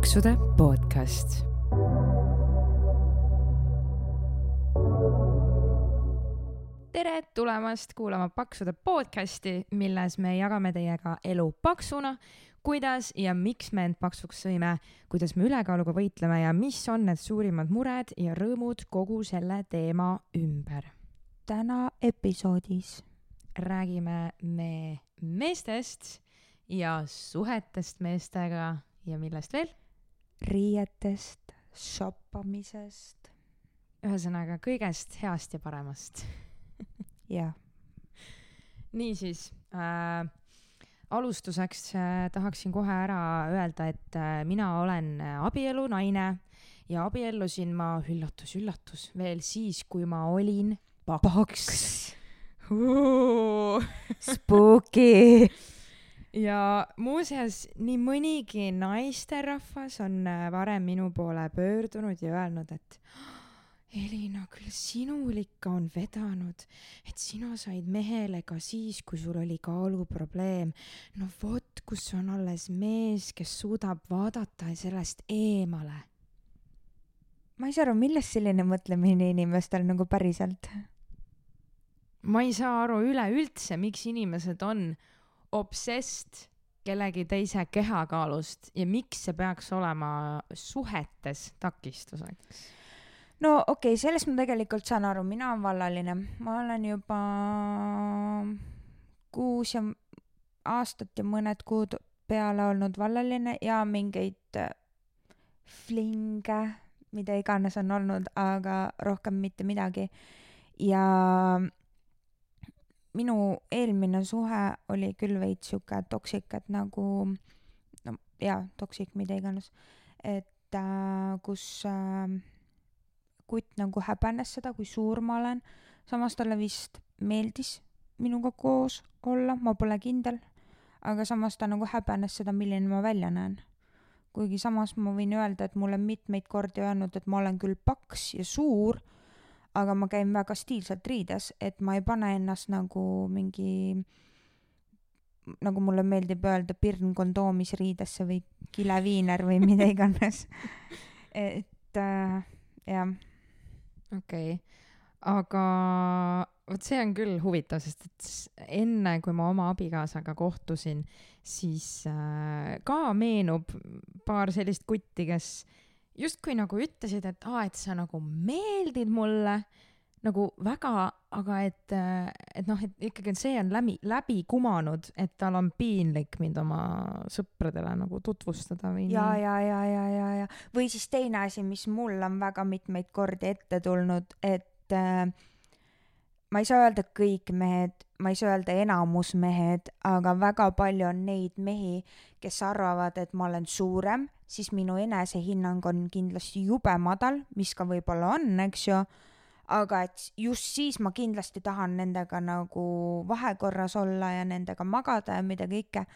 paksude podcast. tere tulemast kuulama Paksude podcasti, milles me jagame teiega elu paksuna, kuidas ja miks me end paksuks sõime, kuidas me ülekaaluga võitleme ja mis on need suurimad mured ja rõõmud kogu selle teema ümber. täna episoodis räägime me meestest ja suhetest meestega ja millest veel? Riietest, shoppamisest. ühesõnaga kõigest heast ja paremast jah. niisiis äh, alustuseks äh, tahaksin kohe ära öelda, et äh, mina olen abielunaine ja abiellusin ma, üllatus-üllatus, veel siis, kui ma olin paks, paks. Spooky ja muuseas, nii mõnigi naisterahvas on äh, varem minu poole pöördunud ja öelnud, et Elina, küll sinul ikka on vedanud, et sina said mehele ka siis, kui sul oli kaaluprobleem. no vot, kus on alles mees, kes suudab vaadata sellest eemale. ma ei saa aru, millest selline mõtlemine inimestel nagu päriselt? ma ei saa aru üleüldse, miks inimesed on obsessed kellegi teise kehakaalust ja miks see peaks olema suhetes takistuseks? no okei okay,, sellest ma tegelikult saan aru, mina olen vallaline, ma olen juba kuus ja aastat ja mõned kuud peale olnud vallaline ja mingeid äh, flinge, mida iganes on olnud, aga rohkem mitte midagi. ja minu eelmine suhe oli küll veits sihuke toksik, et nagu no jaa, toksik, mida iganes, et äh, kus äh, kutt nagu häbenes seda, kui suur ma olen, samas talle vist meeldis minuga koos olla, ma pole kindel, aga samas ta nagu häbenes seda, milline ma välja näen. kuigi samas ma võin öelda, et mulle mitmeid kordi öelnud, et ma olen küll paks ja suur aga ma käin väga stiilselt riides, et ma ei pane ennast nagu mingi, nagu mulle meeldib öelda, pirn kondoomis riidesse või kileviiner või mida iganes. et äh, jah. okei okay., aga vot see on küll huvitav, sest et enne, kui ma oma abikaasaga kohtusin, siis äh, ka meenub paar sellist kutti, kes äh, justkui nagu ütlesid, et aa, et sa nagu meeldid mulle. Nagu väga, aga et, et noh, et ikkagi see on läbi, läbi kumanud, et tal on piinlik mind oma sõpradele nagu tutvustada või ja, nii. ja, ja, ja, ja, ja. Või siis teine asi, mis mul on väga mitmeid kordi ette tulnud, et äh, ma ei saa öelda kõik mehed, ma ei saa öelda enamus mehed, aga väga palju on neid mehi, kes arvavad, et ma olen suurem siis minu enesehinnang on kindlasti jube madal, mis ka võib-olla on, eks ju, aga et just siis ma kindlasti tahan nendega nagu vahekorras olla ja nendega magada ja mida kõike.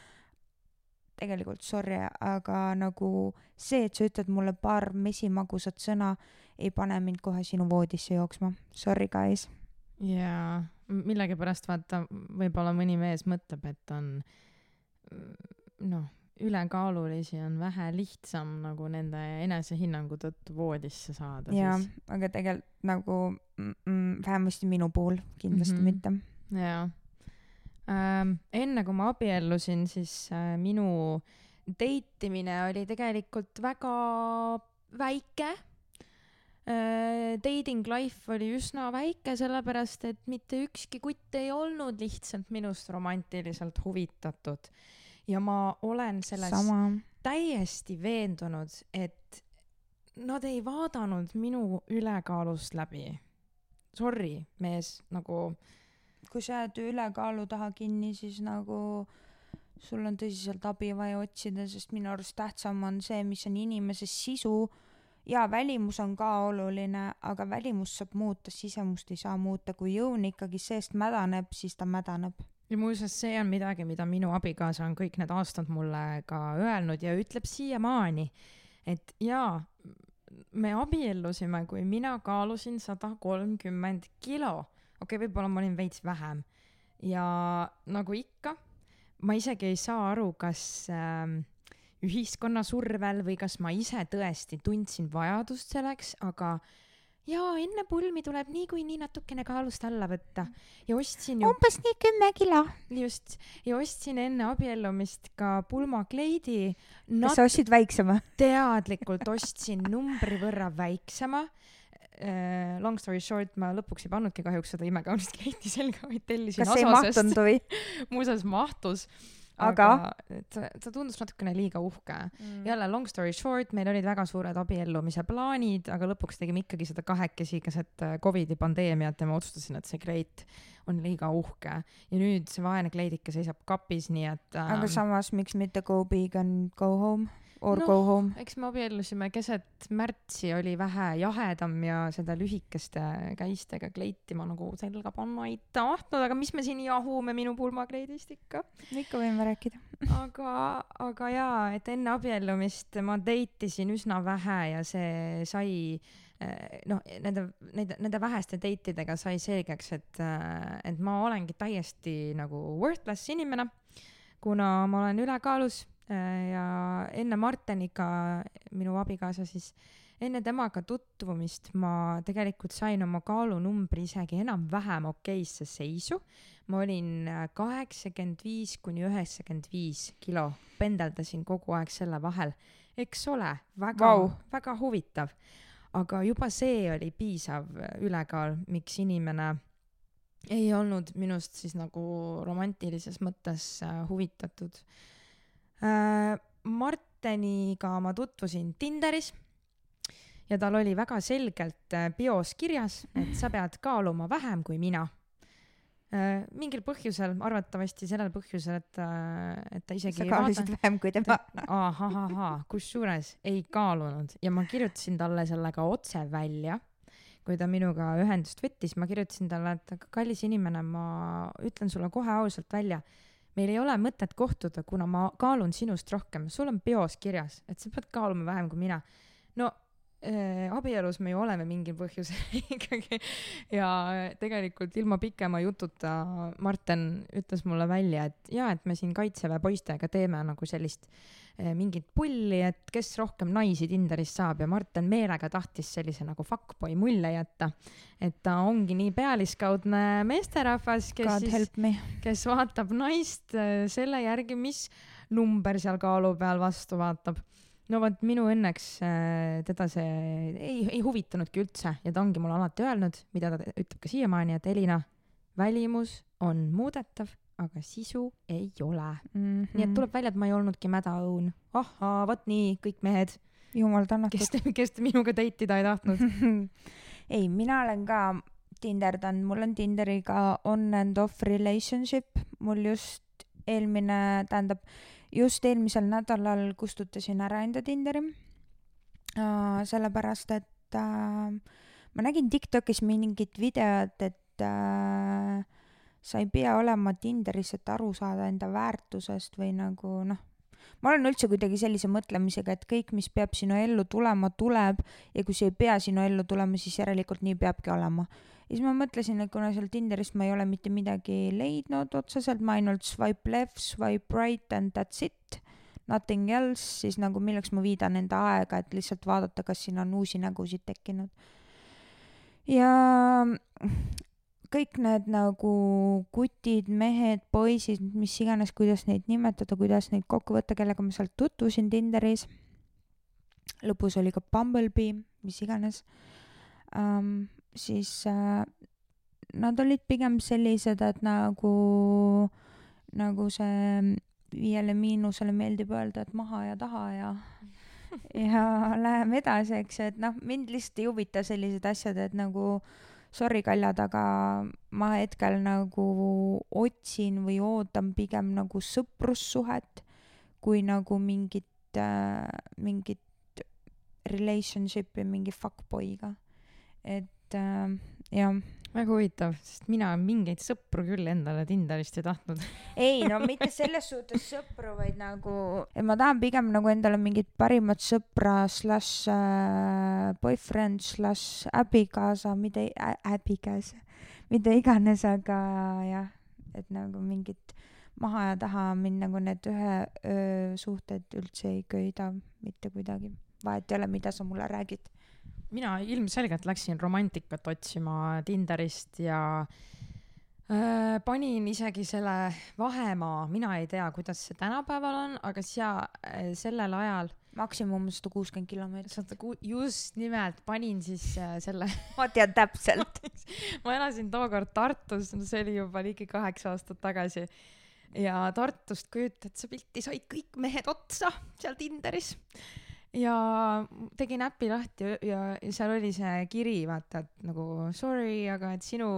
tegelikult sorry, aga nagu see, et sa ütled mulle paar mesimagusat sõna, ei pane mind kohe sinu voodisse jooksma. Sorry, guys. jaa, millegipärast vaata, võib-olla mõni mees mõtleb, et on noh ülekaalulisi on vähe lihtsam nagu nende enesehinnangu tõttu voodisse saada. jaa, aga tegelikult nagu vähemasti minu puhul kindlasti mm -hmm. mitte. jaa ähm,. enne kui ma abiellusin, siis äh, minu deitimine oli tegelikult väga väike äh,. Dating life oli üsna väike, sellepärast et mitte ükski kutt ei olnud lihtsalt minust romantiliselt huvitatud ja ma olen selles Sama. täiesti veendunud, et nad ei vaadanud minu ülekaalust läbi. Sorry, mees, nagu. kui sa jääd ülekaalu taha kinni, siis nagu sul on tõsiselt abi vaja otsida, sest minu arust tähtsam on see, mis on inimese sisu. ja välimus on ka oluline, aga välimust saab muuta, sisemust ei saa muuta, kui õun ikkagi seest mädaneb, siis ta mädaneb ja muuseas, see on midagi, mida minu abikaasa on kõik need aastad mulle ka öelnud ja ütleb siiamaani, et jaa, me abiellusime, kui mina kaalusin sada kolmkümmend kilo. okei okay,, võib-olla ma olin veits vähem. ja nagu ikka, ma isegi ei saa aru, kas äh, ühiskonna survel või kas ma ise tõesti tundsin vajadust selleks, aga jaa, enne pulmi tuleb niikuinii natukene kaalust alla võtta ja ostsin ju umbes nii kümme kilo. just ja ostsin enne abiellumist ka pulmakleidi kas sa ostsid väiksema? teadlikult ostsin numbri võrra väiksema uh,. Long story short, ma lõpuks ei pannudki kahjuks seda imekaunist kleiti selga, vaid tellisin kas ei Asosest. mahtunud või? muuseas mahtus, Aga? aga ta, ta tundus natukene liiga uhke. jälle long story short, meil olid väga suured abiellumise plaanid, aga lõpuks tegime ikkagi seda kahekesi keset äh, Covidi pandeemiat ja ma otsustasin, et see kleit on liiga uhke ja nüüd see vaene kleidike seisab kapis, nii et ähm, aga samas, miks mitte go big and go home or Noh, go home? eks me abiellusime keset märtsi, oli vähe jahedam ja seda lühikeste käistega kleiti ma nagu selga panna ei tahtnud, aga mis me siin jahume minu pulmakleidist ikka. ikka võime rääkida. aga, aga jaa, et enne abiellumist ma date isin üsna vähe ja see sai eh, noh, nende, nende, nende väheste date idega sai selgeks, et, et ma olengi täiesti nagu worthless inimene, kuna ma olen ülekaalus ja enne Marteniga, minu abikaasa siis, enne temaga tutvumist ma tegelikult sain oma kaalunumbri isegi enam-vähem okeisse seisu. ma olin kaheksakümmend viis kuni üheksakümmend viis kilo, pendeldasin kogu aeg selle vahel, eks ole, väga wow., väga huvitav. aga juba see oli piisav ülekaal, miks inimene ei olnud minust siis nagu romantilises mõttes äh, huvitatud äh,. Marteniga ma tutvusin Tinderis ja tal oli väga selgelt äh, bios kirjas, et sa pead kaaluma vähem kui mina äh,. mingil põhjusel, arvatavasti sellel põhjusel, et, et ta isegi sa kaalusid vähem kui tema. ahahahaa, kusjuures ei kaalunud ja ma kirjutasin talle selle ka otse välja. kui ta minuga ühendust võttis, ma kirjutasin talle, et kallis inimene, ma ütlen sulle kohe ausalt välja, meil ei ole mõtet kohtuda, kuna ma kaalun sinust rohkem, sul on bios kirjas, et sa pead kaaluma vähem kui mina. no abielus me ju oleme mingil põhjusel ikkagi ja tegelikult ilma pikema jututa Marten ütles mulle välja, et jaa, et me siin kaitseväe poistega teeme nagu sellist eh, mingit pulli, et kes rohkem naisi Tinderist saab ja Marten meelega tahtis sellise nagu fuckboy mulje jätta. et ta ongi nii pealiskaudne meesterahvas, kes siis, kes vaatab naist selle järgi, mis number seal kaalu peal vastu vaatab. No vot minu õnneks äh, teda see ei, ei huvitanudki üldse ja ta ongi mulle alati öelnud, mida ta ütleb ka siiamaani, et Elina, välimus on muudetav, aga sisu ei ole mm. nii et tuleb välja, et ma ei olnudki mädaõun. ahhaa, vot nii, kõik mehed, jumal tänatud. kes kes minuga date ida ei tahtnud. ei, mina olen ka Tinderdanud, mul on Tinderiga on and off relationship, mul just eelmine, tähendab just eelmisel nädalal kustutasin ära enda Tinderi uh,. sellepärast, et uh, ma nägin Tiktokis mingit videot, et uh, sa ei pea olema Tinderis, et aru saada enda väärtusest või nagu noh, ma olen üldse kuidagi sellise mõtlemisega, et kõik, mis peab sinu ellu tulema, tuleb ja kui see ei pea sinu ellu tulema, siis järelikult nii peabki olema. ja siis ma mõtlesin, et kuna seal Tinderist ma ei ole mitte midagi leidnud otseselt, ma ainult swipe left, swipe right and that's it, nothing else, siis nagu milleks ma viidan enda aega, et lihtsalt vaadata, kas siin on uusi nägusid tekkinud. ja kõik need nagu kutid, mehed, poisid, mis iganes, kuidas neid nimetada, kuidas neid kokku võtta, kellega ma sealt tutvusin Tinderis. lõpus oli ka Bumblebee, mis iganes um,. siis uh, nad olid pigem sellised, et nagu, nagu see viiele miinusele meeldib öelda, et maha ja taha ja ja läheme edasi, eks ju, et noh, mind lihtsalt ei huvita sellised asjad, et nagu sorry, kaljad, aga ma hetkel nagu otsin või ootan pigem nagu sõprussuhet kui nagu mingit äh,, mingit relationship'i mingi fuckboy'ga. et äh, jah, väga huvitav, sest mina mingeid sõpru küll endale Tinderist ei tahtnud. ei no mitte selles suhtes sõpru, vaid nagu, ma tahan pigem nagu endale mingit parimat sõpra slaš äh, boyfriend slaš abikaasa, mida äh,, abikaasa, mida iganes, aga jah, et nagu mingit maha ja taha mind nagu need ühe öö suhted üldse ei köida mitte kuidagi. vahet ei ole, mida sa mulle räägid. Mina ilmselgelt läksin romantikat otsima Tinderist ja äh, panin isegi selle vahemaa, mina ei tea, kuidas see tänapäeval on, aga sea- äh,, sellel ajal maksimum sada kuuskümmend kilomeetrit. sada ku-, just nimelt, panin siis äh, selle ma tean täpselt ma elasin tookord Tartus, no see oli juba ligi kaheksa aastat tagasi. ja Tartust kujutad sa pilti, said kõik mehed otsa seal Tinderis. Ja tegin äpi lahti ja, ja seal oli see kiri, vaata, et nagu sorry, aga et sinu,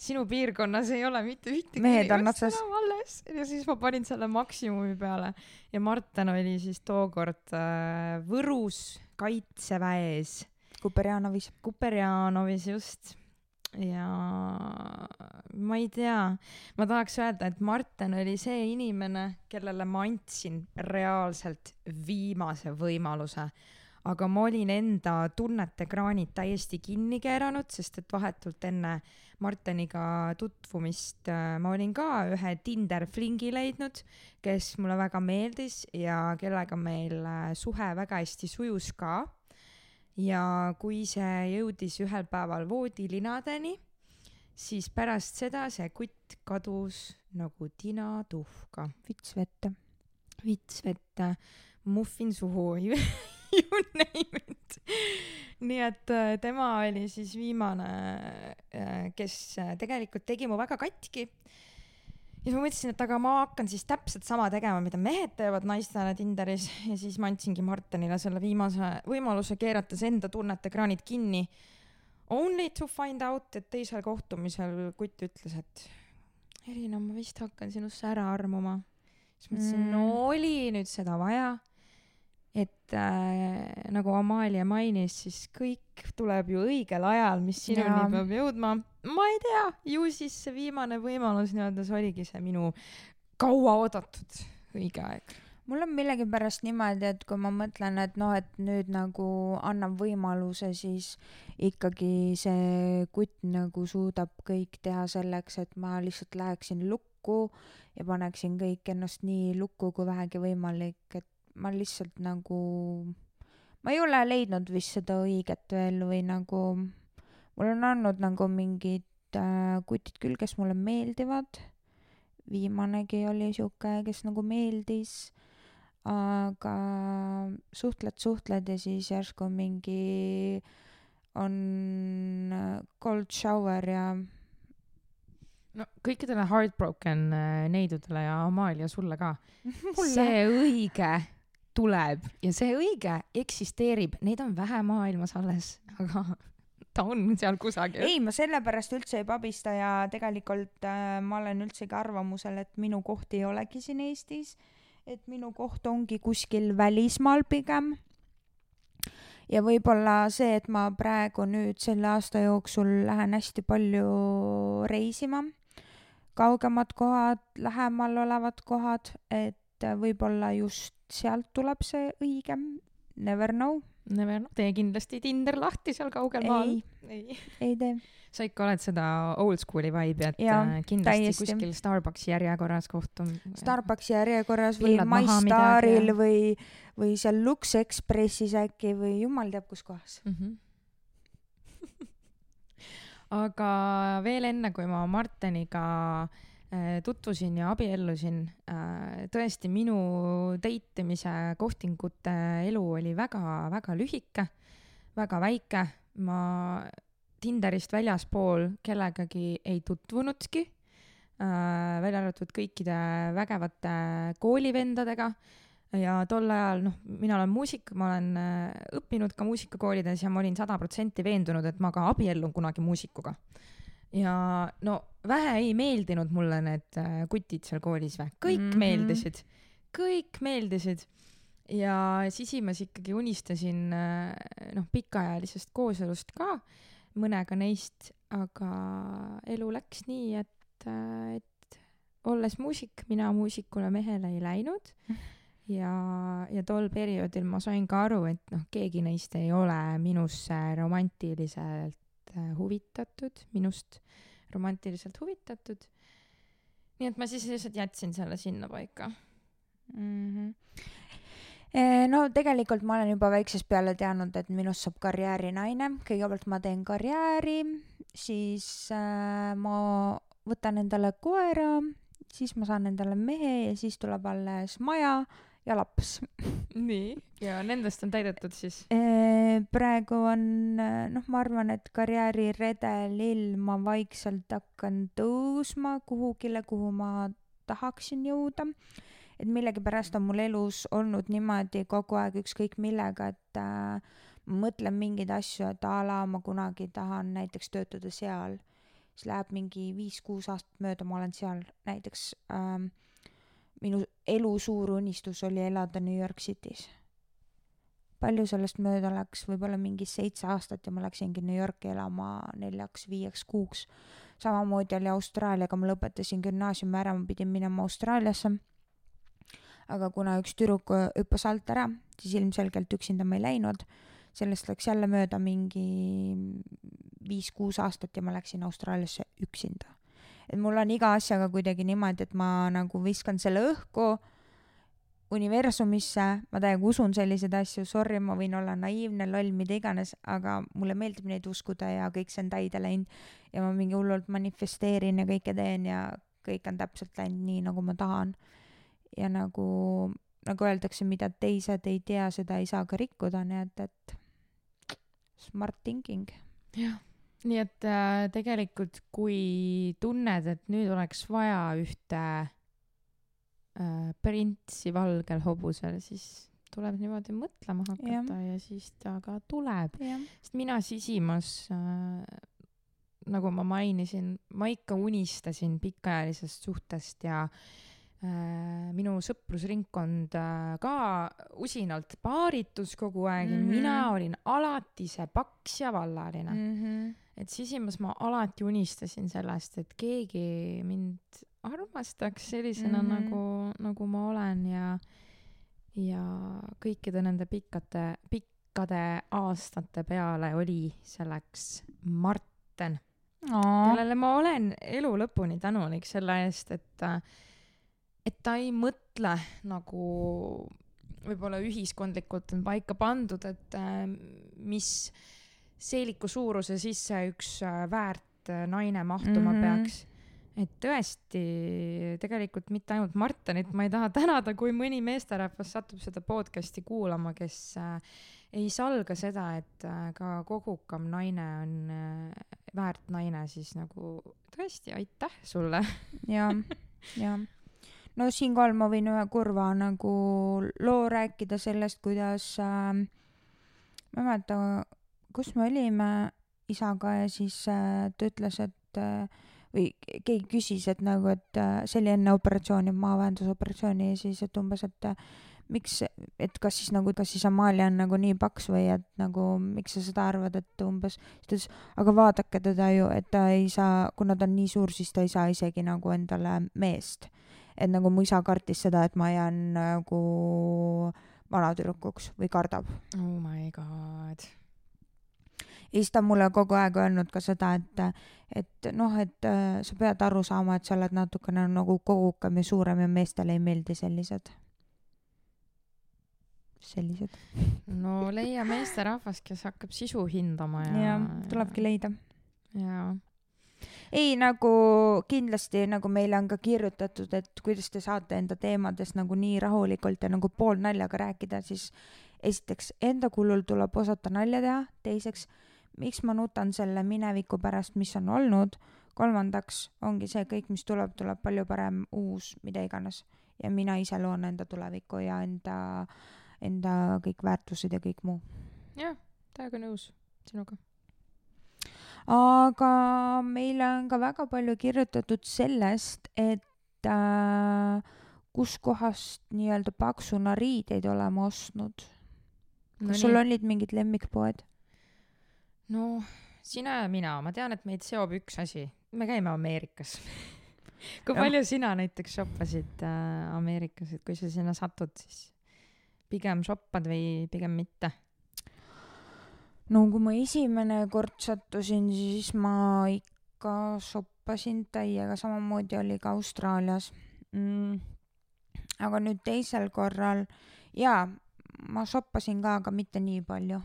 sinu piirkonnas ei ole mitte ühtegi mehed on otsas. alles ja siis ma panin selle maksimumi peale ja Marten oli siis tookord äh, Võrus kaitseväes. Kuperjanovis. Kuperjanovis just ja ma ei tea, ma tahaks öelda, et Marten oli see inimene, kellele ma andsin reaalselt viimase võimaluse. aga ma olin enda tunnetekraanid täiesti kinni keeranud, sest et vahetult enne Marteniga tutvumist äh, ma olin ka ühe Tinder flingi leidnud, kes mulle väga meeldis ja kellega meil äh, suhe väga hästi sujus ka ja kui see jõudis ühel päeval voodilinadeni, siis pärast seda see kutt kadus nagu tina tuhka. vits vette. vits vette, muffin suhu you name it. nii et äh, tema oli siis viimane, äh, kes äh, tegelikult tegi mu väga katki ja siis ma mõtlesin, et aga ma hakkan siis täpselt sama tegema, mida mehed teevad naistele Tinderis ja siis ma andsingi Martinile selle viimase võimaluse, keerates enda tunnetekraanid kinni. Only to find out, et teisel kohtumisel kutt ütles, et Elina, ma vist hakkan sinusse ära armuma. siis mõtlesin mm., no oli nüüd seda vaja et äh, nagu Amalia mainis, siis kõik tuleb ju õigel ajal, mis sinuni peab jõudma. ma ei tea, ju siis see viimane võimalus nii-öelda, see oligi see minu kauaoodatud õige aeg. mul on millegipärast niimoodi, et kui ma mõtlen, et noh, et nüüd nagu annab võimaluse, siis ikkagi see kutt nagu suudab kõik teha selleks, et ma lihtsalt läheksin lukku ja paneksin kõik ennast nii lukku kui vähegi võimalik, et ma lihtsalt nagu, ma ei ole leidnud vist seda õiget veel või nagu, mul on olnud nagu mingid äh, kutid küll, kes mulle meeldivad. viimanegi oli sihuke, kes nagu meeldis. aga suhtled, suhtled ja siis järsku mingi on äh, cold shower ja no kõikidele heartbroken äh, neidudele ja Amalia sulle ka see õige tuleb ja see õige eksisteerib, neid on vähe maailmas alles, aga ta on seal kusagil. ei, ma sellepärast üldse ei pabista ja tegelikult äh, ma olen üldsegi arvamusel, et minu koht ei olegi siin Eestis, et minu koht ongi kuskil välismaal pigem. ja võib-olla see, et ma praegu nüüd selle aasta jooksul lähen hästi palju reisima, kaugemad kohad, lähemal olevad kohad, et võib-olla just sealt tuleb see õige, never know. Never know, tee kindlasti Tinder lahti seal kaugel maal. ei, ei tee. sa ikka oled seda old school'i vibe'i, et ja, äh, kindlasti täiesti. kuskil Starbucksi järjekorras kohtun. Starbucksi järjekorras või MyStaril või, või seal Lux Expressis äkki või jumal teab kus kohas mm. -hmm aga veel enne, kui ma Marteniga Äh, tutvusin ja abiellusin. Äh, tõesti, minu date imise kohtingute elu oli väga-väga lühike, väga väike. ma Tinderist väljaspool kellegagi ei tutvunudki, äh, välja arvatud kõikide vägevate koolivendadega ja tol ajal, noh, mina olen muusik, ma olen õppinud ka muusikakoolides ja ma olin sada protsenti veendunud, et ma ka abiellun kunagi muusikuga ja no vähe ei meeldinud mulle need äh, kutid seal koolis või, kõik mm -hmm. meeldisid, kõik meeldisid. ja sisimas ikkagi unistasin äh, noh, pikaajalisest kooselust ka mõnega neist, aga elu läks nii, et, äh, et olles muusik, mina muusikule mehele ei läinud ja, ja tol perioodil ma sain ka aru, et noh, keegi neist ei ole minusse romantiliselt huvitatud, minust romantiliselt huvitatud. nii et ma siis lihtsalt jätsin selle sinnapaika mm. -hmm. no tegelikult ma olen juba väiksest peale teadnud, et minust saab karjäärinaine, kõigepealt ma teen karjääri, siis äh, ma võtan endale koera, siis ma saan endale mehe ja siis tuleb alles maja ja laps. nii, ja nendest on täidetud siis? praegu on, noh, ma arvan, et karjääriredelil ma vaikselt hakkan tõusma kuhugile, kuhu ma tahaksin jõuda. et millegipärast on mul elus olnud niimoodi kogu aeg ükskõik millega, et äh, mõtlen mingeid asju, et a la ma kunagi tahan näiteks töötada seal, siis läheb mingi viis-kuus aastat mööda, ma olen seal näiteks äh, minu elu suur unistus oli elada New York City's. palju sellest mööda läks, võib-olla mingi seitse aastat ja ma läksingi New Yorki elama neljaks-viieks kuuks. samamoodi oli Austraaliaga, ma lõpetasin gümnaasiumi ära, ma pidin minema Austraaliasse. aga kuna üks tüdruk hüppas alt ära, siis ilmselgelt üksinda ma ei läinud. sellest läks jälle mööda mingi viis-kuus aastat ja ma läksin Austraaliasse üksinda et mul on iga asjaga kuidagi niimoodi, et ma nagu viskan selle õhku universumisse, ma täiega usun selliseid asju, sorry, ma võin olla naiivne, loll, mida iganes, aga mulle meeldib neid uskuda ja kõik see on täide läinud ja ma mingi hullult manifesteerin ja kõike teen ja kõik on täpselt läinud nii, nagu ma tahan. ja nagu, nagu öeldakse, mida teised ei tea, seda ei saa ka rikkuda, nii et, et smart thinking. jah nii et äh, tegelikult, kui tunned, et nüüd oleks vaja ühte äh, printsi valgel hobusel, siis tuleb niimoodi mõtlema hakata ja, ja siis ta ka tuleb. sest mina sisimas äh,, nagu ma mainisin, ma ikka unistasin pikaajalisest suhtest ja äh, minu sõprusringkond äh, ka usinalt paaritus kogu aeg mm -hmm. ja mina olin alati see paks ja vallaline mm. -hmm et sisimas ma alati unistasin sellest, et keegi mind armastaks sellisena mm, -hmm. nagu, nagu ma olen ja, ja kõikide nende pikkade, pikkade aastate peale oli selleks Marten, kellele ma olen elu lõpuni tänulik selle eest, et, et ta ei mõtle nagu võib-olla ühiskondlikult on paika pandud, et mis seeliku suuruse sisse üks äh, väärt äh, naine mahtuma mm -hmm. peaks. et tõesti, tegelikult mitte ainult Martenit ma ei taha tänada, kui mõni meesterahvas satub seda podcast'i kuulama, kes äh, ei salga seda, et ka kogukam naine on väärt naine, siis nagu tõesti aitäh sulle ja, ja no siinkohal ma võin ühe kurva nagu loo rääkida sellest, kuidas äh, ma ei mäleta, kus me olime isaga ja siis äh, ta ütles, et äh, või keegi küsis, et nagu, et äh, see oli enne operatsiooni, maavähendusoperatsiooni ja siis, et umbes, et äh, miks, et kas siis nagu, kas siis Amalia on nagu nii paks või et nagu miks sa seda arvad, et umbes, siis ta ütles, aga vaadake teda ju, et ta ei saa, kuna ta on nii suur, siis ta ei saa isegi nagu endale meest. et nagu mu isa kartis seda, et ma jään nagu vanatüdrukuks või kardab. oh my god ja siis ta on mulle kogu aeg öelnud ka seda, et, et noh, et äh, sa pead aru saama, et sa oled natukene nagu kogukam ja suurem ja meestele ei meeldi sellised. sellised. no leia meesterahvas, kes hakkab sisu hindama ja. jah, tulebki leida. jaa ei, nagu kindlasti nagu meile on ka kirjutatud, et kuidas te saate enda teemadest nagu nii rahulikult ja nagu poolnaljaga rääkida, siis esiteks enda kulul tuleb osata nalja teha, teiseks miks ma nutan selle mineviku pärast, mis on olnud, kolmandaks ongi see, kõik, mis tuleb, tuleb palju parem, uus, mida iganes. ja mina ise loon enda tulevikku ja enda, enda kõik väärtused ja kõik muu. jah, täiega nõus sinuga. aga meile on ka väga palju kirjutatud sellest, et äh, kuskohast nii-öelda paksuna riideid oleme ostnud. kas no sul olid mingid lemmikpoed? No sina ja mina, ma tean, et meid seob üks asi, me käime Ameerikas kui palju ja. sina näiteks shoppasid äh, Ameerikas, et kui sa sinna satud, siis pigem shoppad või pigem mitte? no kui ma esimene kord sattusin, siis ma ikka shop-, shoppasin täiega, samamoodi oli ka Austraalias mm.. aga nüüd teisel korral jaa, ma shoppasin ka, aga mitte nii palju.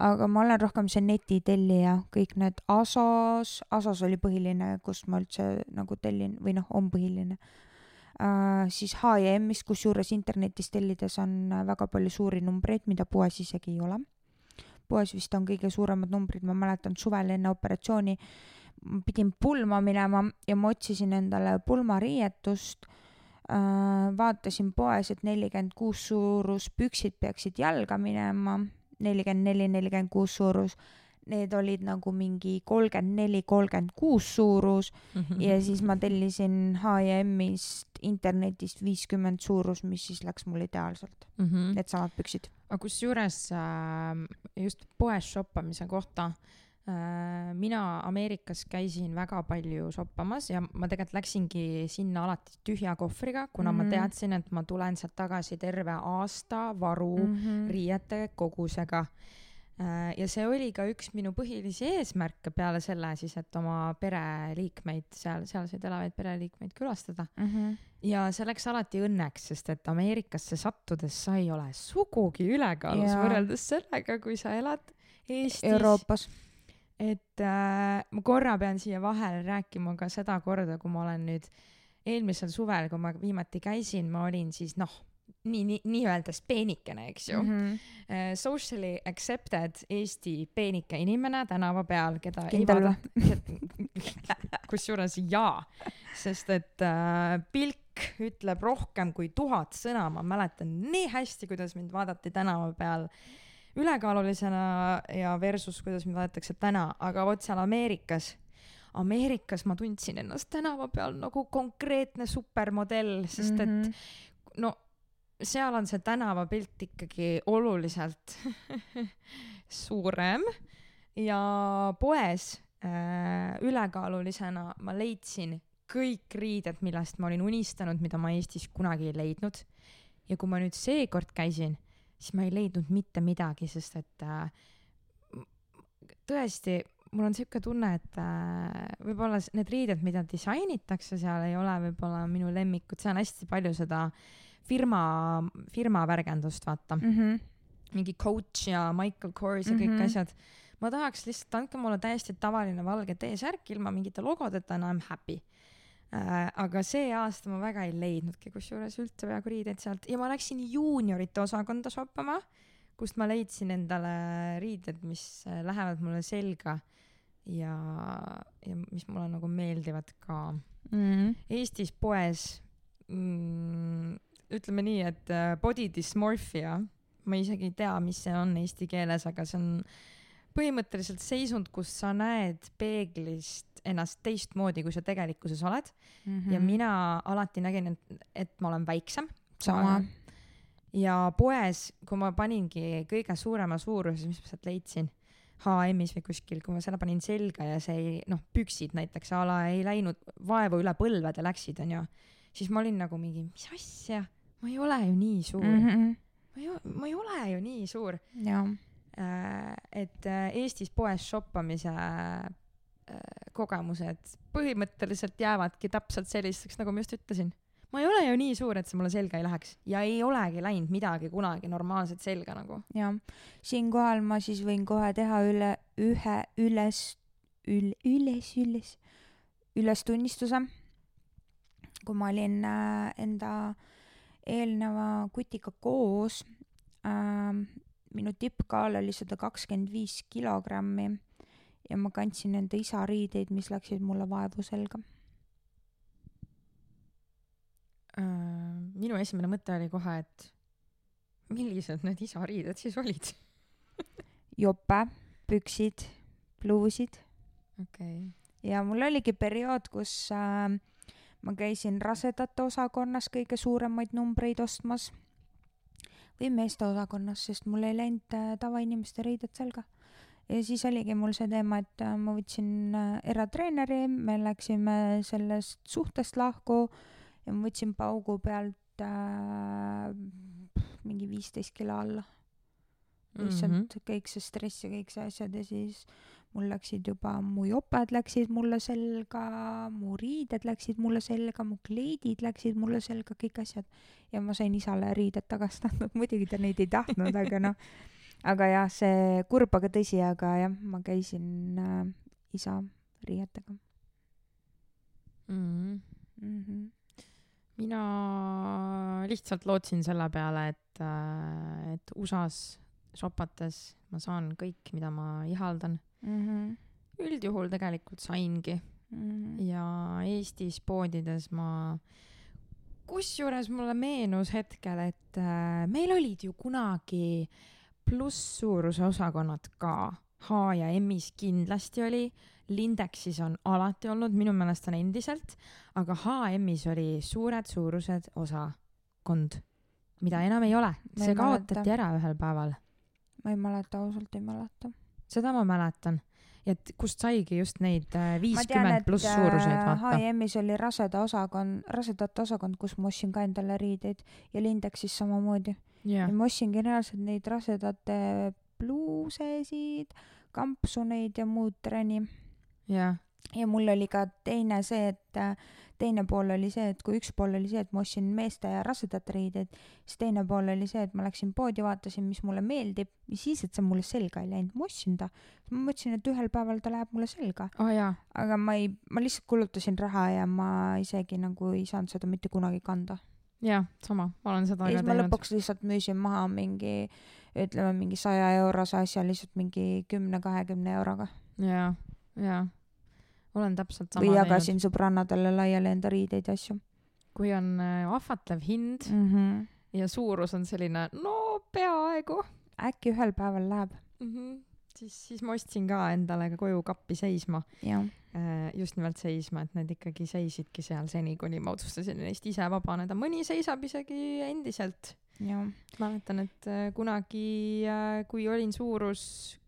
Aga ma olen rohkem see netitellija, kõik need Asos, Asos oli põhiline, kust ma üldse nagu tellin või noh, on põhiline uh,. siis H&M-ist, kusjuures internetis tellides on äh, väga palju suuri numbreid, mida poes isegi ei ole poes vist on kõige suuremad numbrid, ma mäletan suvel enne operatsiooni pidin pulma minema ja ma otsisin endale pulmariietust äh,. vaatasin poes, et nelikümmend kuus suurus püksid peaksid jalga minema, nelikümmend neli, nelikümmend kuus suurus. Need olid nagu mingi kolmkümmend neli, kolmkümmend kuus suurus ja siis ma tellisin H&M-ist internetist viiskümmend suurus, mis siis läks mul ideaalselt, mm. -hmm. needsamad püksid. aga kusjuures äh, just poes shoppamise kohta äh,, mina Ameerikas käisin väga palju shoppamas ja ma tegelikult läksingi sinna alati tühja kohvriga, kuna mm -hmm. Mhm. ma teadsin, et ma tulen sealt tagasi terve aasta varu mm Mhm. -hmm. riiete kogusega äh,. ja see oli ka üks minu põhilisi eesmärke peale selle siis, et oma pereliikmeid seal, sealseid elavaid pereliikmeid külastada Mhm. ja see läks alati õnneks, sest et Ameerikasse sattudes sa ei ole sugugi ülekaalus võrreldes sellega, kui sa elad Eestis. Euroopas. Et äh, ma korra pean siia vahele rääkima ka seda korda, kui ma olen nüüd eelmisel suvel, kui ma viimati käisin, ma olin siis noh, nii, nii, nii-öeldes peenikene, eks ju mm. -hmm. Socially accepted Eesti peenike inimene tänava peal, keda Kindel ei vaadata. kusjuures jaa, sest et äh, pilk ütleb rohkem kui tuhat sõna, ma mäletan nii hästi, kuidas mind vaadati tänava peal ülekaalulisena ja versus kuidas mind vaadatakse täna, aga vot seal Ameerikas, Ameerikas ma tundsin ennast tänava peal nagu konkreetne supermodell, sest mm -hmm. et no seal on see tänavapilt ikkagi oluliselt suurem ja poes äh, ülekaalulisena ma leidsin kõik riided, millest ma olin unistanud, mida ma Eestis kunagi ei leidnud. ja kui ma nüüd seekord käisin, siis ma ei leidnud mitte midagi, sest et äh, tõesti, mul on siuke tunne, et äh, võib-olla need riided, mida disainitakse seal, ei ole võib-olla minu lemmikud, seal on hästi palju seda firma, firma värgendust, vaata mm. -hmm. mingi Coach ja Michael Kors ja kõik mm. -hmm. asjad. ma tahaks lihtsalt, andke mulle täiesti tavaline valge T-särk ilma mingite logodeta and I m happy äh,. Aga see aasta ma väga ei leidnudki kusjuures üldse peaaegu riideid sealt ja ma läksin juuniorite osakonda shoppama, kust ma leidsin endale riided, mis äh, lähevad mulle selga ja, ja mis mulle nagu meeldivad ka Mhm. Eestis poes mm, ütleme nii, et äh, body dysmorphia, ma isegi ei tea, mis see on eesti keeles, aga see on põhimõtteliselt seisund, kus sa näed peeglist ennast teistmoodi, kui sa tegelikkuses oled mm. -hmm. ja mina alati nägin, et, et ma olen väiksem. sama. ja poes, kui ma paningi kõige suurema suuruse, mis ma sealt leidsin, HM-is või kuskil, kui ma selle panin selga ja see ei, noh, püksid näiteks a la ei läinud vaevu üle põlvede läksid, onju, siis ma olin nagu mingi, mis asja, ma ei ole ju nii suur mm. -hmm. ma ei, ma ei ole ju nii suur. jaa. et äh, Eestis poes shoppamise äh, kogemused põhimõtteliselt jäävadki täpselt sellisteks, nagu ma just ütlesin. ma ei ole ju nii suur, et see mulle selga ei läheks ja ei olegi läinud midagi kunagi normaalselt selga nagu. jah, siinkohal ma siis võin kohe teha üle ühe üles, ül-, üles, üles, ülestunnistuse. kui ma olin äh, enda eelneva kutiga koos äh,, minu tippkaal oli sada kakskümmend viis kilogrammi ja ma kandsin enda isa riideid, mis läksid mulle vaevu selga. Äh, minu esimene mõte oli kohe, et millised need isa riided siis olid. jope, püksid, pluusid okei okay.. ja mul oligi periood, kus äh, ma käisin rasedate osakonnas kõige suuremaid numbreid ostmas või meeste osakonnas, sest mul ei läinud äh, tavainimeste riided selga. Ja siis oligi mul see teema, et äh, ma võtsin äh, eratreeneri, me läksime sellest suhtest lahku ja ma võtsin paugu pealt äh, mingi viisteist kilo alla. lihtsalt mm. -hmm. kõik see stress ja kõik see asjad ja siis mul läksid juba mu joped läksid mulle selga mu riided läksid mulle selga mu kleidid läksid mulle selga kõik asjad ja ma sain isale riided tagastada muidugi ta neid ei tahtnud aga noh aga jah see kurb aga tõsi aga jah ma käisin äh, isa riietega mm.. mm -hmm. mina lihtsalt lootsin selle peale, et, et USA-s shopates ma saan kõik, mida ma ihaldan. Mm -hmm. üldjuhul tegelikult saingi Mm -hmm. ja Eestis poodides ma, kusjuures mulle meenus hetkel, et äh, meil olid ju kunagi plusssuuruse osakonnad ka. H ja M-is kindlasti oli, Lindexis on alati olnud, minu meelest on endiselt, aga HM-is oli suured suurused osakond, mida enam ei ole, see kaotati ära ühel päeval, ma ei mäleta ausalt ei mäleta. Seda ma mäletan. Et kust saigi just neid äh, viiskümmend pluss suuruseid, äh, vaata. H&M-is oli raseda osakond, rasedate osakond, kus ma ostsin ka endale riideid ja Lindexis samamoodi. jah ja, ma ostsingi reaalselt neid rasedate pluusesid, kampsuneid ja muud trenni. jah, ja mul oli ka teine see, et äh, teine pool oli see, et kui üks pool oli see, et ma ostsin meeste ja rasedate riideid, siis teine pool oli see, et ma läksin poodi, vaatasin, mis mulle meeldib ja siis, et see mulle selga ei läinud, ma ostsin ta. ma mõtlesin, et ühel päeval ta läheb mulle selga, oh, aga ma ei, ma lihtsalt kulutasin raha ja ma isegi nagu ei saanud seda mitte kunagi kanda. jah, sama, ma olen seda ja ka siis ma teinud. lõpuks lihtsalt müüsin maha mingi, ütleme mingi saja eurose asja lihtsalt mingi kümne-kahekümne euroga. jaa, jaa, olen täpselt sama või jagasin sõbrannadele laiali enda riideid ja asju kui on äh, ahvatlev hind mm. -hmm. ja suurus on selline, no peaaegu äkki ühel päeval läheb, mm. -hmm. siis, siis ma ostsin ka endale ka koju kappi seisma, jah. just nimelt seisma, et need ikkagi seisidki seal seni, kuni ma otsustasin neist ise vabaneda. mõni seisab isegi endiselt. mäletan, et äh, kunagi, kui olin suurus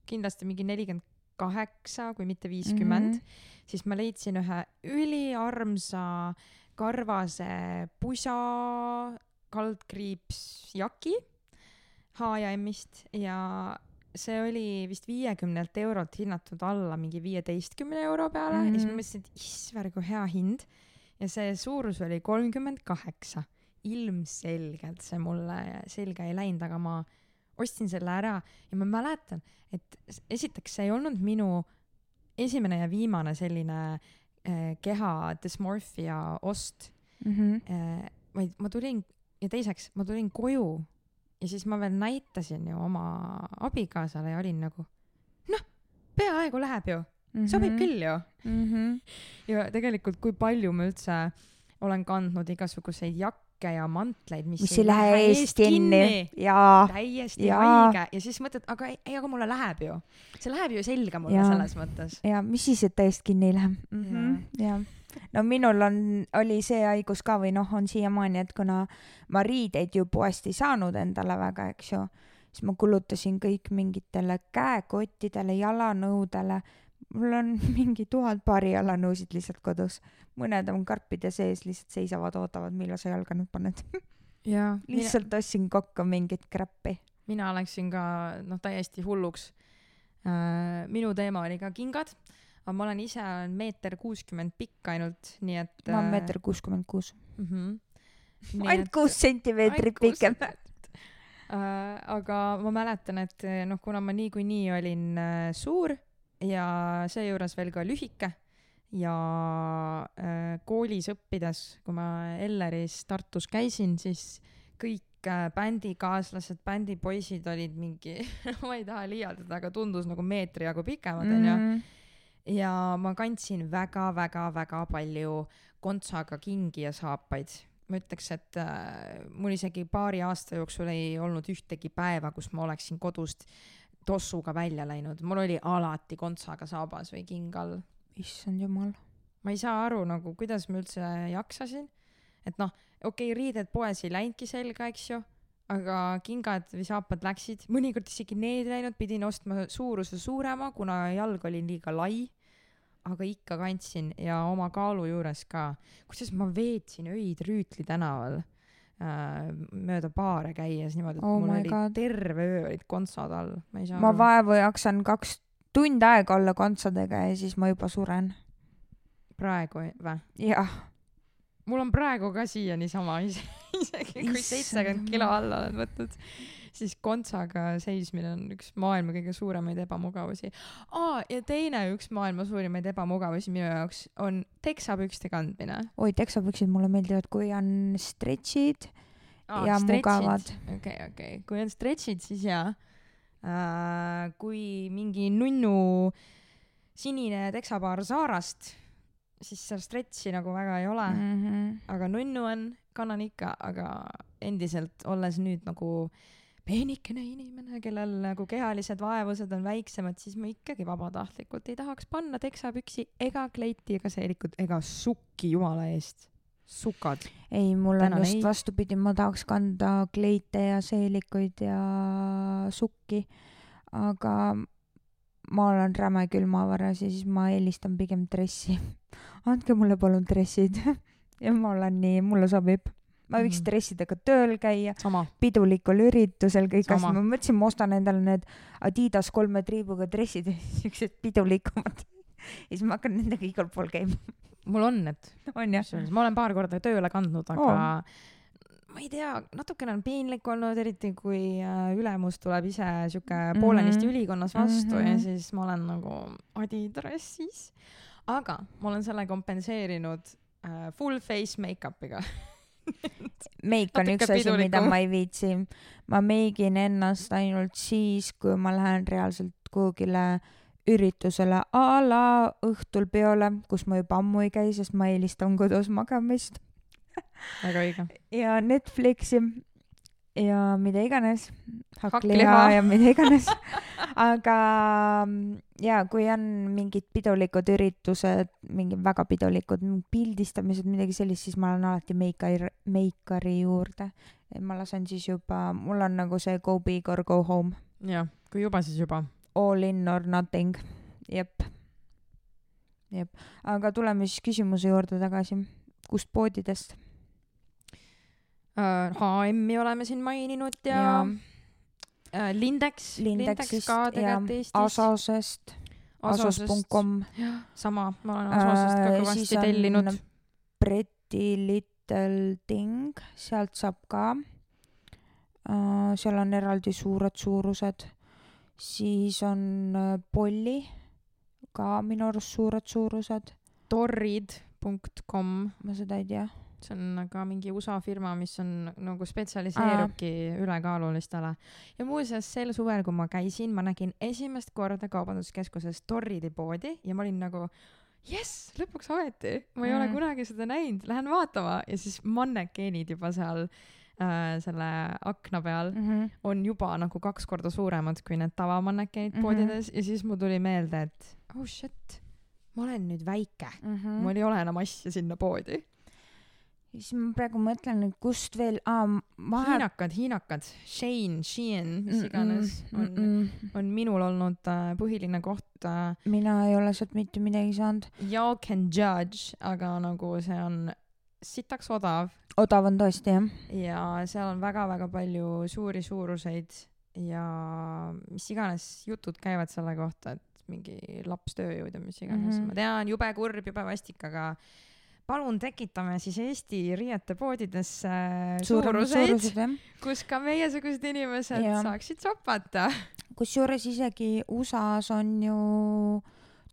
kindlasti mingi nelikümmend kaheksa, kui mitte viiskümmend, Mhm. siis ma leidsin ühe üliarmsa karvase pusa kaldkriips jaki H&M-ist ja see oli vist viiekümnelt eurolt hinnatud alla mingi viieteistkümne euro peale mm -hmm. ja siis ma Mhm. mõtlesin, et issver kui hea hind ja see suurus oli kolmkümmend kaheksa. ilmselgelt see mulle selga ei läinud, aga ma ostsin selle ära ja ma mäletan, et esiteks see ei olnud minu esimene ja viimane selline äh, keha dysmorphia ost Mhm. äh,, vaid ma tulin ja teiseks ma tulin koju ja siis ma veel näitasin ju oma abikaasale ja olin nagu noh, peaaegu läheb ju, sobib küll ju. mm. -hmm. ja tegelikult, kui palju ma üldse olen kandnud igasuguseid jakke ja mantleid, mis, mis ei lähe eest kinni. jaa, täiesti Jaa. haige ja siis mõtled, aga ei, ei, aga mulle läheb ju, see läheb ju selga mulle Jaa. selles mõttes. ja mis siis, et ta eest kinni ei lähe mm. -hmm. jah. no minul on, oli see haigus ka või noh, on siiamaani, et kuna ma riideid ju poest ei saanud endale väga, eks ju, siis ma kulutasin kõik mingitele käekottidele, jalanõudele. Mul on mingi tuhat paari jalanõusid lihtsalt kodus. mõned on karpide sees, lihtsalt seisavad, ootavad, millal sa jalga nüüd paned. jaa, lihtsalt ostsin kokku mingit crap'i. mina läksin ka noh, täiesti hulluks. minu teema oli ka kingad, aga ma olen ise meeter kuuskümmend pikk ainult, nii et. ma olen meeter kuuskümmend kuus. -hmm. ainult kuus sentimeetrit pikem. Äh, aga ma mäletan, et noh, kuna ma niikuinii olin äh, suur ja seejuures veel ka lühike ja äh, koolis õppides, kui ma Elleris Tartus käisin, siis kõik äh, bändikaaslased, bändipoisid olid mingi, ma ei taha liialdada, aga tundus nagu meetri jagu pikemad onju Mhm. ja ma kandsin väga-väga-väga palju kontsaga kingi ja saapaid. ma ütleks, et äh, mul isegi paari aasta jooksul ei olnud ühtegi päeva, kus ma oleksin kodust tossuga välja läinud, mul oli alati kontsaga saabas või king all. issand jumal. ma ei saa aru nagu, kuidas ma üldse jaksasin. et noh, okei okay,, riided poes ei läinudki selga, eks ju, aga kingad või saapad läksid, mõnikord isegi need ei läinud, pidin ostma suuruse suurema, kuna jalg oli liiga lai. aga ikka kandsin ja oma kaalu juures ka. kusjuures ma veetsin öid Rüütli tänaval mööda baare käies niimoodi, et Oh mul oli God. terve öö olid kontsad all, ma ma vaevu jaksan kaks tund aega olla kontsadega ja siis ma juba suren. praegu või? jah, mul on praegu ka siiani sama, isegi kui seitsekümmend kilo alla olen võtnud, siis kontsaga seismine on üks maailma kõige suuremaid ebamugavusi. aa, ja teine üks maailma suurimaid ebamugavusi minu jaoks on teksapükste kandmine. oi teksapüksid mulle meeldivad, kui on stretch'id ja mugavad. okei, okei, kui on stretch'id, siis jaa äh,. kui mingi nunnu sinine teksapaar Zaarast, siis seal stretch'i nagu väga ei ole mm., Mm -hmm. aga nunnu on, kannan ikka, aga endiselt olles nüüd nagu peenikene inimene, kellel nagu kehalised vaevused on väiksemad, siis ma ikkagi vabatahtlikult ei tahaks panna teksapüksi ega kleiti ega seelikut ega sukki jumala eest. sukad. ei, mul on Tänan, just ei. vastupidi, ma tahaks kanda kleite ja seelikuid ja sukki, aga ma olen räme külmavaras ja siis ma eelistan pigem dressi. andke mulle palun dressid ja ma olen nii, mulle sobib. Ma võiks Mhm. dressidega tööl käia, pidulikul üritusel kõik asjad, ma mõtlesin, ma ostan endale need Adidas kolme triibuga dressid, siuksed pidulikumad. ja siis ma hakkan nendega igal pool käima, mul on need, on jah? ma olen paar korda tööle kandnud, aga oh. ma ei tea, natukene on piinlik olnud, eriti kui äh, ülemus tuleb ise sihuke mm -hmm. poolenisti Mhm. ülikonnas vastu mm -hmm. ja Mhm. siis ma olen nagu adidressis. aga ma olen selle kompenseerinud äh, full face make-up'iga. meik on Natuke üks asi, mida ma ei viitsi. ma meigin ennast ainult siis, kui ma lähen reaalselt kuhugile üritusele a la õhtul peole, kus ma juba ammu ei käi, sest ma eelistan kodus magamist väga õige. ja Netflixi ja mida iganes, hakkliha ja mida iganes. aga mm, ja kui on mingid pidulikud üritused, mingid väga pidulikud pildistamised, midagi sellist, siis ma lähen alati meikari, meikari juurde. ma lasen siis juba, mul on nagu see go big or go home, jah, kui juba, siis juba. all in or nothing, jep. jep, aga tuleme siis küsimuse juurde tagasi, kust poodidest? HM-i Äh, oleme siin maininud ja, ja. äh, Lindex, Lindex ka tegelikult Eestis. Asosest, asos.com, sama, ma olen Asosest ka Äh, kõvasti on tellinud. Pretty Little Thing, sealt saab ka. seal on eraldi suured suurused, siis on äh, Polly, ka minu arust suured suurused, torrid.com, ma seda ei tea. See on ka mingi USA firma, mis on nagu spetsialiseerubki ülekaalulistele. ja muuseas sel suvel, kui ma käisin, ma nägin esimest korda kaubanduskeskuses Torridi poodi ja ma olin nagu jess, lõpuks ometi, ma ei mm. ole Mm. kunagi seda näinud, lähen vaatama ja siis mannekeenid juba seal äh, selle akna peal Mhm. on juba nagu kaks korda suuremad kui need tavamannekeenid mm. -hmm. poodides ja siis mul tuli meelde, et oh shit, ma olen nüüd väike mm, -hmm. mul ei ole enam asja sinna poodi. Siis ma praegu mõtlen, et kust veel, aa, vahel. hiinakad, hiinakad, Shane, Shein, mis iganes on, on. on minul olnud äh, põhiline koht äh,. mina ei ole sealt mitte midagi saanud. Y'all can judge, aga nagu see on sitaks odav odav on tõesti jah. ja seal on väga-väga palju suuri suuruseid ja mis iganes jutud käivad selle kohta, et mingi lapstööjõud ja mis iganes mm. -hmm. ma tean, jube kurb, jube vastik, aga palun tekitame siis Eesti riietepoodidesse suuruseid, suurused jah. kus ka meiesugused inimesed Jaa. saaksid sopata. kusjuures isegi USA-s on ju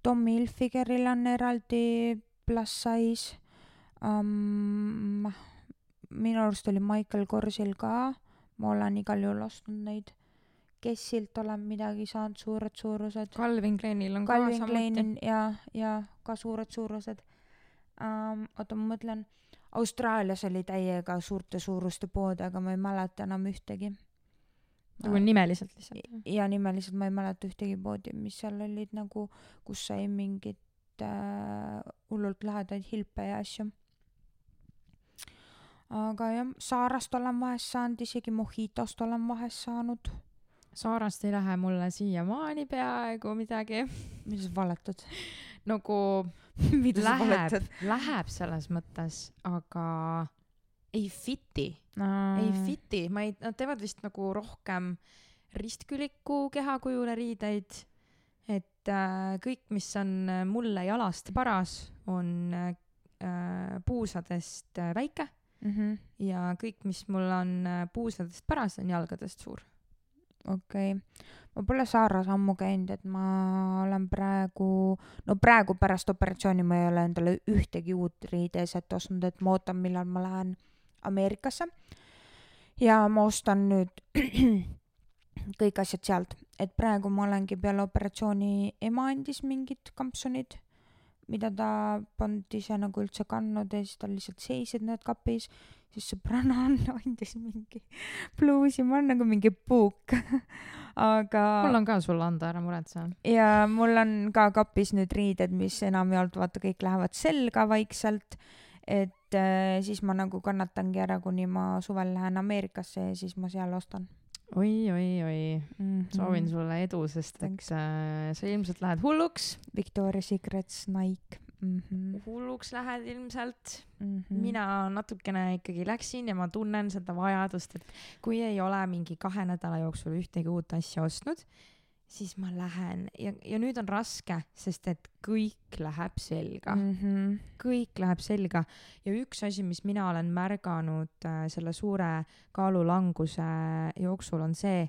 Tommy Hilfigeril on eraldi plus size um,. minu arust oli Michael Korsil ka, ma olen igal juhul ostnud neid. Kessilt olen midagi saanud, suured suurused. Calvin Kleinil on ka Calvin samuti. Klein ja, ja ka suured suurused um,. oota, ma mõtlen, Austraalias oli täiega suurte suuruste pood, aga ma ei mäleta enam ühtegi. nagu nimeliselt lihtsalt. ja nimeliselt ma ei mäleta ühtegi poodi, mis seal olid nagu, kus sai mingit äh, hullult lahedaid hilpe ja asju. aga jah, Saarast olen vahest saanud, isegi Mojitost olen vahest saanud. Saarast ei lähe mulle siiamaani peaaegu midagi. mida sa valetad? nagu läheb läheb selles mõttes, aga ei fit'i, ei fit'i, ma ei, nad teevad vist nagu rohkem ristküliku kehakujule riideid. et äh, kõik, mis on äh, mulle jalast paras, on äh, puusadest äh, väike Mhm. ja kõik, mis mul on äh, puusadest paras, on jalgadest suur. Okei okay., ma pole Saaras ammu käinud, et ma olen praegu, no praegu pärast operatsiooni ma ei ole endale ühtegi uut riideeset ostnud, et ma ootan, millal ma lähen Ameerikasse. ja ma ostan nüüd kõik asjad sealt, et praegu ma olengi peale operatsiooni, ema andis mingid kampsunid, mida ta polnud ise nagu üldse kandnud ja siis tal lihtsalt seisid need kapis siis sõbranna Anna andis mingi pluusi, ma olen nagu mingi puuk. aga mul on ka sulle anda, ära muretse. ja mul on ka kapis nüüd riided, mis enamjaolt vaata kõik lähevad selga vaikselt. et äh, siis ma nagu kannatangi ära, kuni ma suvel lähen Ameerikasse ja siis ma seal ostan oi, oi, oi, mm. soovin sulle edu, sest et äh, sa ilmselt lähed hulluks. Victoria Secrets, Nike mm. -hmm. hulluks lähed ilmselt Mm -hmm. mina natukene ikkagi läksin ja ma tunnen seda vajadust, et kui ei ole mingi kahe nädala jooksul ühtegi uut asja ostnud, siis ma lähen ja, ja nüüd on raske, sest et kõik läheb selga mm., mm. -hmm. kõik läheb selga ja üks asi, mis mina olen märganud äh, selle suure kaalulanguse jooksul on see,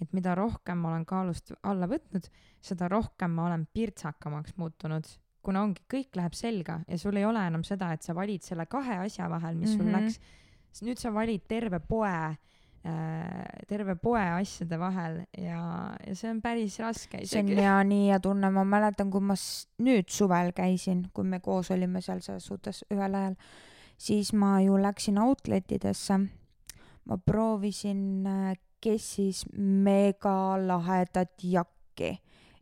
et mida rohkem ma olen kaalust alla võtnud, seda rohkem ma olen pirtsakamaks muutunud kuna ongi, kõik läheb selga ja sul ei ole enam seda, et sa valid selle kahe asja vahel, mis sul Mhm. läks. nüüd sa valid terve poe äh,, terve poe asjade vahel ja, ja see on päris raske see on ja nii hea tunne, ma mäletan, kui ma nüüd suvel käisin, kui me koos olime seal selles suhtes ühel ajal, siis ma ju läksin outlet idesse. ma proovisin äh, Kessis mega lahedat jakki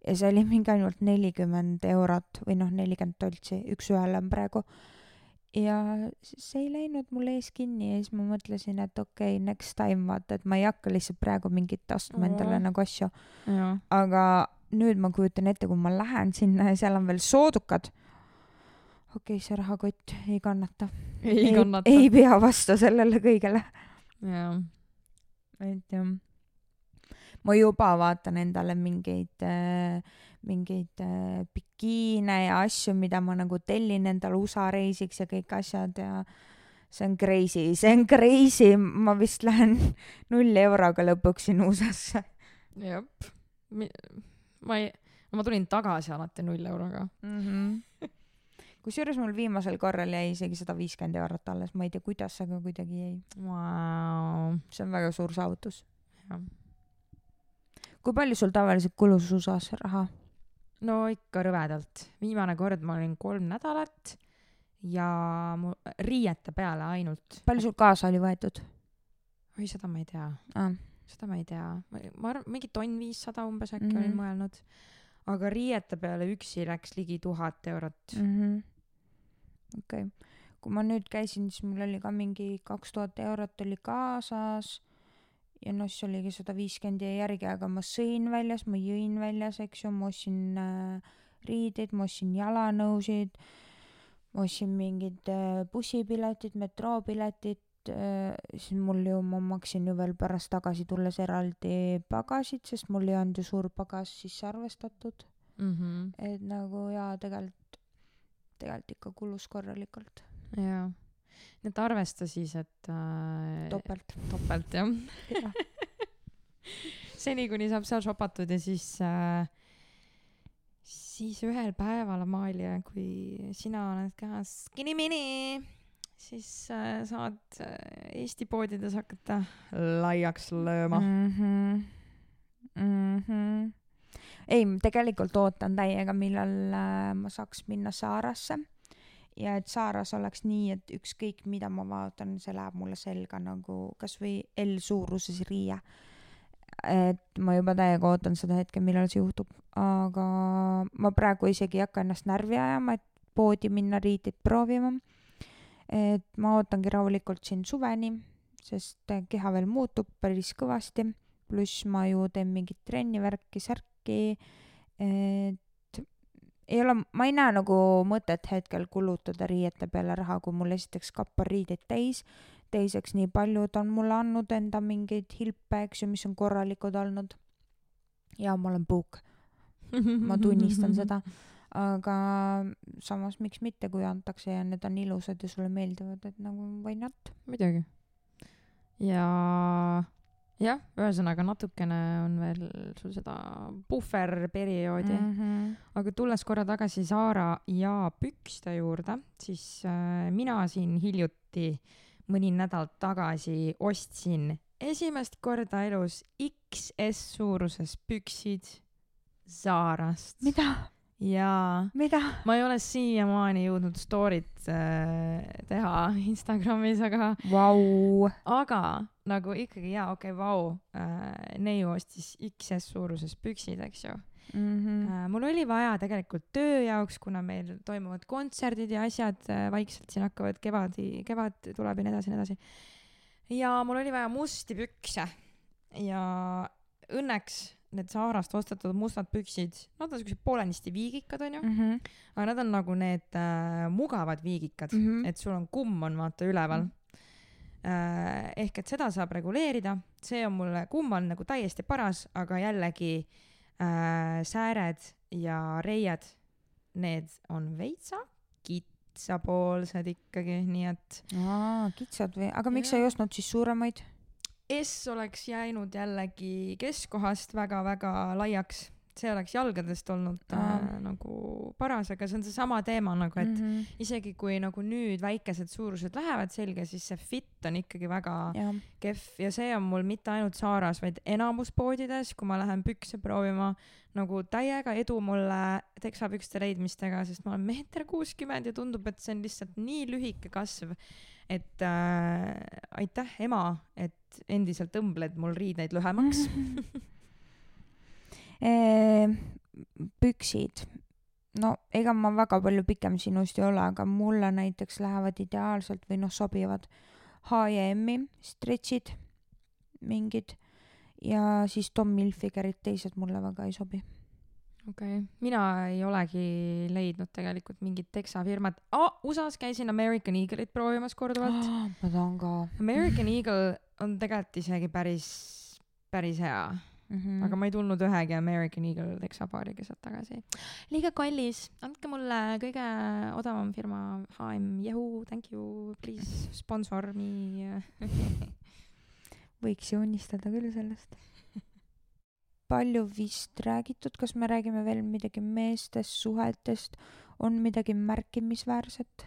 ja see oli mingi ainult nelikümmend eurot või noh, nelikümmend toltsi, üks-ühele on praegu. ja see ei läinud mul ees kinni ja siis ma mõtlesin, et okei okay,, next time vaata, et ma ei hakka lihtsalt praegu mingit ostma endale nagu asju aga nüüd ma kujutan ette, kui ma lähen sinna ja seal on veel soodukad. okei okay,, see rahakott ei kannata. ei kannata. ei pea vastu sellele kõigele. jah, et jah, ma juba vaatan endale mingeid äh,, mingeid äh, bikiine ja asju, mida ma nagu tellin endale USA reisiks ja kõik asjad ja see on crazy, see on crazy, ma vist lähen null euroga lõpuks sinna USA-sse jah. ma ei, ma tulin tagasi alati null euroga. mm. -hmm. kusjuures mul viimasel korral jäi isegi sada viiskümmend eurot alles, ma ei tea, kuidas, aga kuidagi jäi. Vau, see on väga suur saavutus. jah. Kui palju sul tavaliselt kulus USA-s raha? no ikka rõvedalt. viimane kord ma olin kolm nädalat ja mu riiete peale ainult. palju sul kaasa oli võetud oi, seda ma ei tea, ah.? seda ma ei tea. ma arvan, mingi tonn viissada umbes äkki mm. -hmm. olin mõelnud. aga riiete peale üksi läks ligi tuhat eurot mm -hmm. okei okay., kui ma nüüd käisin, siis mul oli ka mingi kaks tuhat eurot oli kaasas ja noh, siis oligi sada viiskümmend jäi järgi, aga ma sõin väljas, ma jõin väljas, eks ju, ma ostsin äh, riideid, ma ostsin jalanõusid, ma ostsin mingid äh, bussipiletid, metroopiletid äh,, siis mul ju, ma maksin ju veel pärast tagasi tulles eraldi pagasit, sest mul ei olnud ju suur pagas sisse arvestatud mm. -hmm. et nagu jaa, tegelikult, tegelikult ikka kulus korralikult, jaa. Nii et arvesta siis, et äh, topelt. topelt jah. seni, kuni saab seal shopatud ja siis äh,, siis ühel päeval, Amalia, kui sina oled ka skinny-mini, siis äh, saad äh, Eesti poodides hakata laiaks lööma mm.. -hmm. Mm -hmm. ei, tegelikult ootan täiega, millal äh, ma saaks minna Saarasse ja et Saaras oleks nii, et ükskõik mida ma vaatan, see läheb mulle selga nagu kasvõi L suuruses riie. et ma juba täiega ootan seda hetke, millal see juhtub, aga ma praegu isegi ei hakka ennast närvi ajama, et poodi minna riideid proovima. et ma ootangi rahulikult siin suveni, sest keha veel muutub päris kõvasti, pluss ma ju teen mingit trenni, värki, särki, et ei ole, ma ei näe nagu mõtet hetkel kulutada riiete peale raha, kui mul esiteks kapp on riideid täis, teiseks nii palju ta on mulle andnud enda mingeid hilpe eks ju mis on korralikud olnud. Ja ma olen puuk. Ma tunnistan seda. Aga samas miks mitte kui antakse ja need on ilusad ja sulle meeldivad et nagu why not? Muidugi. Ja jah ühesõnaga natukene on veel sul seda puhverperioodi mm -hmm. aga tulles korra tagasi Zara ja pükste juurde, siis äh, mina siin hiljuti, mõni nädal tagasi ostsin esimest korda elus XS suuruses püksid Zarast. mida jaa, mida ma ei ole siiamaani jõudnud story't äh, teha Instagramis, aga vau aga nagu ikkagi jaa, okei okay,, vau äh,, neiu ostis XS suuruses püksid, eks ju mm -hmm. äh,. mul oli vaja tegelikult töö jaoks, kuna meil toimuvad kontserdid ja asjad äh, vaikselt siin hakkavad kevadi, kevad tuleb ja nii edasi ja nii edasi. ja mul oli vaja musti pükse ja õnneks need Zarast ostetud mustad püksid, nad on siuksed poolenisti viigikad, onju mm. -hmm. aga nad on nagu need äh, mugavad viigikad Mm -hmm. et sul on kumm on vaata üleval Mhm. äh, ehk et seda saab reguleerida see on mulle kumm on nagu täiesti paras aga jällegi äh, sääred ja reied need on veitsa kitsapoolsed ikkagi nii et aa kitsad või aga miks sa ei ostnud siis suuremaid S oleks jäänud jällegi keskkohast väga-väga laiaks see oleks jalgadest olnud äh, nagu paras aga see on seesama teema nagu et mm -hmm. isegi kui nagu nüüd väikesed suurused lähevad selga, siis see fit on ikkagi väga jah. kehv. Ja see on mul mitte ainult Zara's, vaid enamus poodides, kui ma lähen pükse proovima, nagu täiega edu mulle teksapükste leidmistega, sest ma olen meeter kuuskümmend ja tundub, et see on lihtsalt nii lühike kasv, et äh, aitäh, ema, et endiselt õmbled mul riideid lühemaks. Eh, püksid no ega ma väga palju pikem sinust ei ole aga mulle näiteks lähevad ideaalselt või noh sobivad H&M-i stretch'id mingid ja siis Tom Hilfigerid teised mulle väga ei sobi okei okay., mina ei olegi leidnud tegelikult mingit teksafirmat oh,. USA-s käisin American Eagle'it proovimas korduvalt. ma tahan ka American Eagle on tegelikult isegi päris, päris hea mm mm., aga ma ei tulnud ühegi American Eagle teksapaariga sealt tagasi. liiga kallis, andke mulle kõige odavam firma HM, Yahoo, thank you, please sponsor me. võiks ju unistada küll sellest palju vist räägitud kas me räägime veel midagi meestest suhetest on midagi märkimisväärset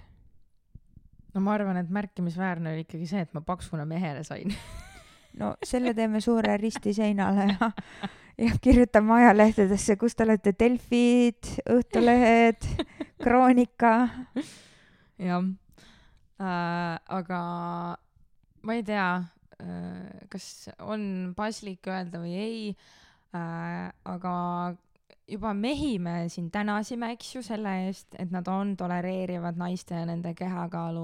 no ma arvan, et märkimisväärne oli ikkagi see, et ma paksuna mehele sain. no selle teeme suure risti seinale ja ja kirjutame ajalehtedesse kus te olete. Delfid Õhtulehed Kroonika. Jah. Äh,, aga ma ei tea äh,, kas on paslik öelda või ei. Äh,, aga juba mehi me siin tänasime, eks ju, selle eest, et nad on tolereerivad naiste ja nende kehakaalu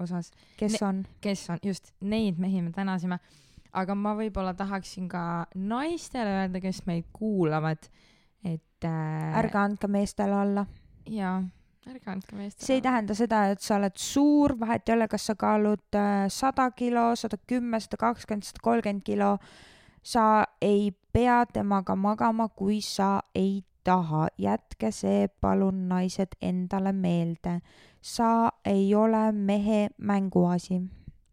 osas, kes Ne- on? kes on? Just neid mehi me tänasime. Aga ma võib-olla tahaksin ka naistele öelda, kes meid kuulavad, et äh, ärge andke meestele alla. Jaa, ärge andke meestele. see ei tähenda seda et sa oled suur vahet ei ole kas sa kaalud äh, sada kilo sada kümme sada kakskümmend sada kolmkümmend kilo. Sa ei pea temaga magama kui sa ei taha. Jätke see palun naised endale meelde. Sa ei ole mehe mänguasi.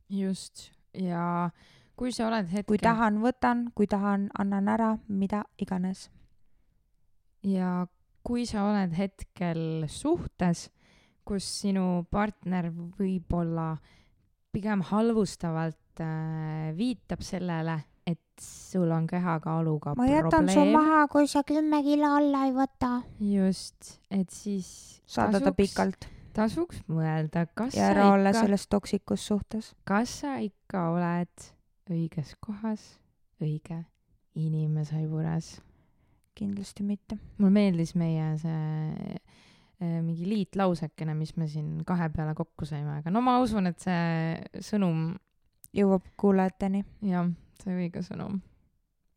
Just. Ja kui sa oled hetkel. Kui tahan võtan kui tahan annan ära mida iganes. Ja kui sa oled hetkel suhtes, kus sinu partner võib-olla pigem halvustavalt äh, viitab sellele, et sul on kehakaaluga ma jätan su maha kui sa kümme kilo alla ei võta. Just, et siis saada ta pikalt. tasuks mõelda, kas ja ära olla ikka, selles toksikus suhtes. kas sa ikka oled õiges kohas, õige inimese juures. Kindlasti mitte. Mulle meeldis meie see äh, mingi liitlausekene, mis me siin kahe peale kokku saime, aga no ma usun, et see sõnum, jõuab kuulajateni. Jah, see õige sõnum.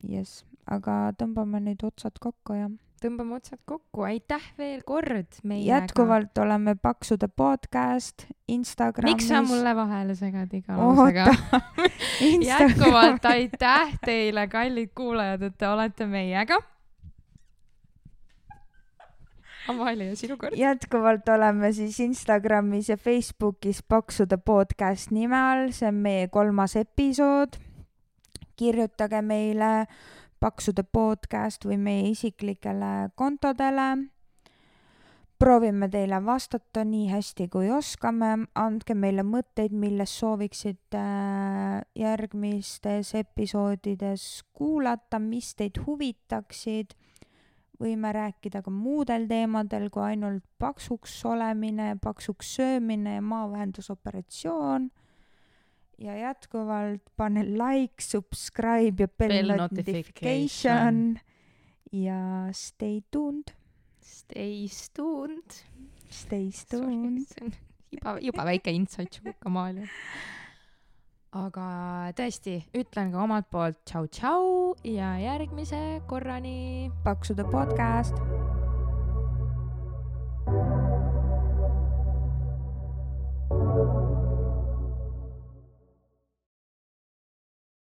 jess aga tõmbame nüüd otsad kokku ja tõmbame otsad kokku, aitäh veel kord meiega. jätkuvalt oleme Paksude podcast Instagramis. miks sa mulle vahele segad iga lausega? Jätkuvalt aitäh teile, kallid kuulajad, et te olete meiega. Amalia, sinu kord. jätkuvalt oleme siis Instagramis ja Facebookis Paksude podcast nime all, see on meie kolmas episood. kirjutage meile Paksude podcast või meie isiklikele kontodele. proovime teile vastata nii hästi kui oskame, andke meile mõtteid, millest sooviksite äh, järgmistes episoodides kuulata, mis teid huvitaksid võime rääkida ka muudel teemadel kui ainult paksuks olemine, paksuks söömine ja maavähendusoperatsioon. Ja jätkuvalt pane like, subscribe ja bell, Bell notification ja stay tuned, Stay tuned. stay tuned. juba, juba väike inside joke Amalia. aga tõesti, ütlen ka omalt poolt tšau-tšau ja järgmise korrani paksude podcast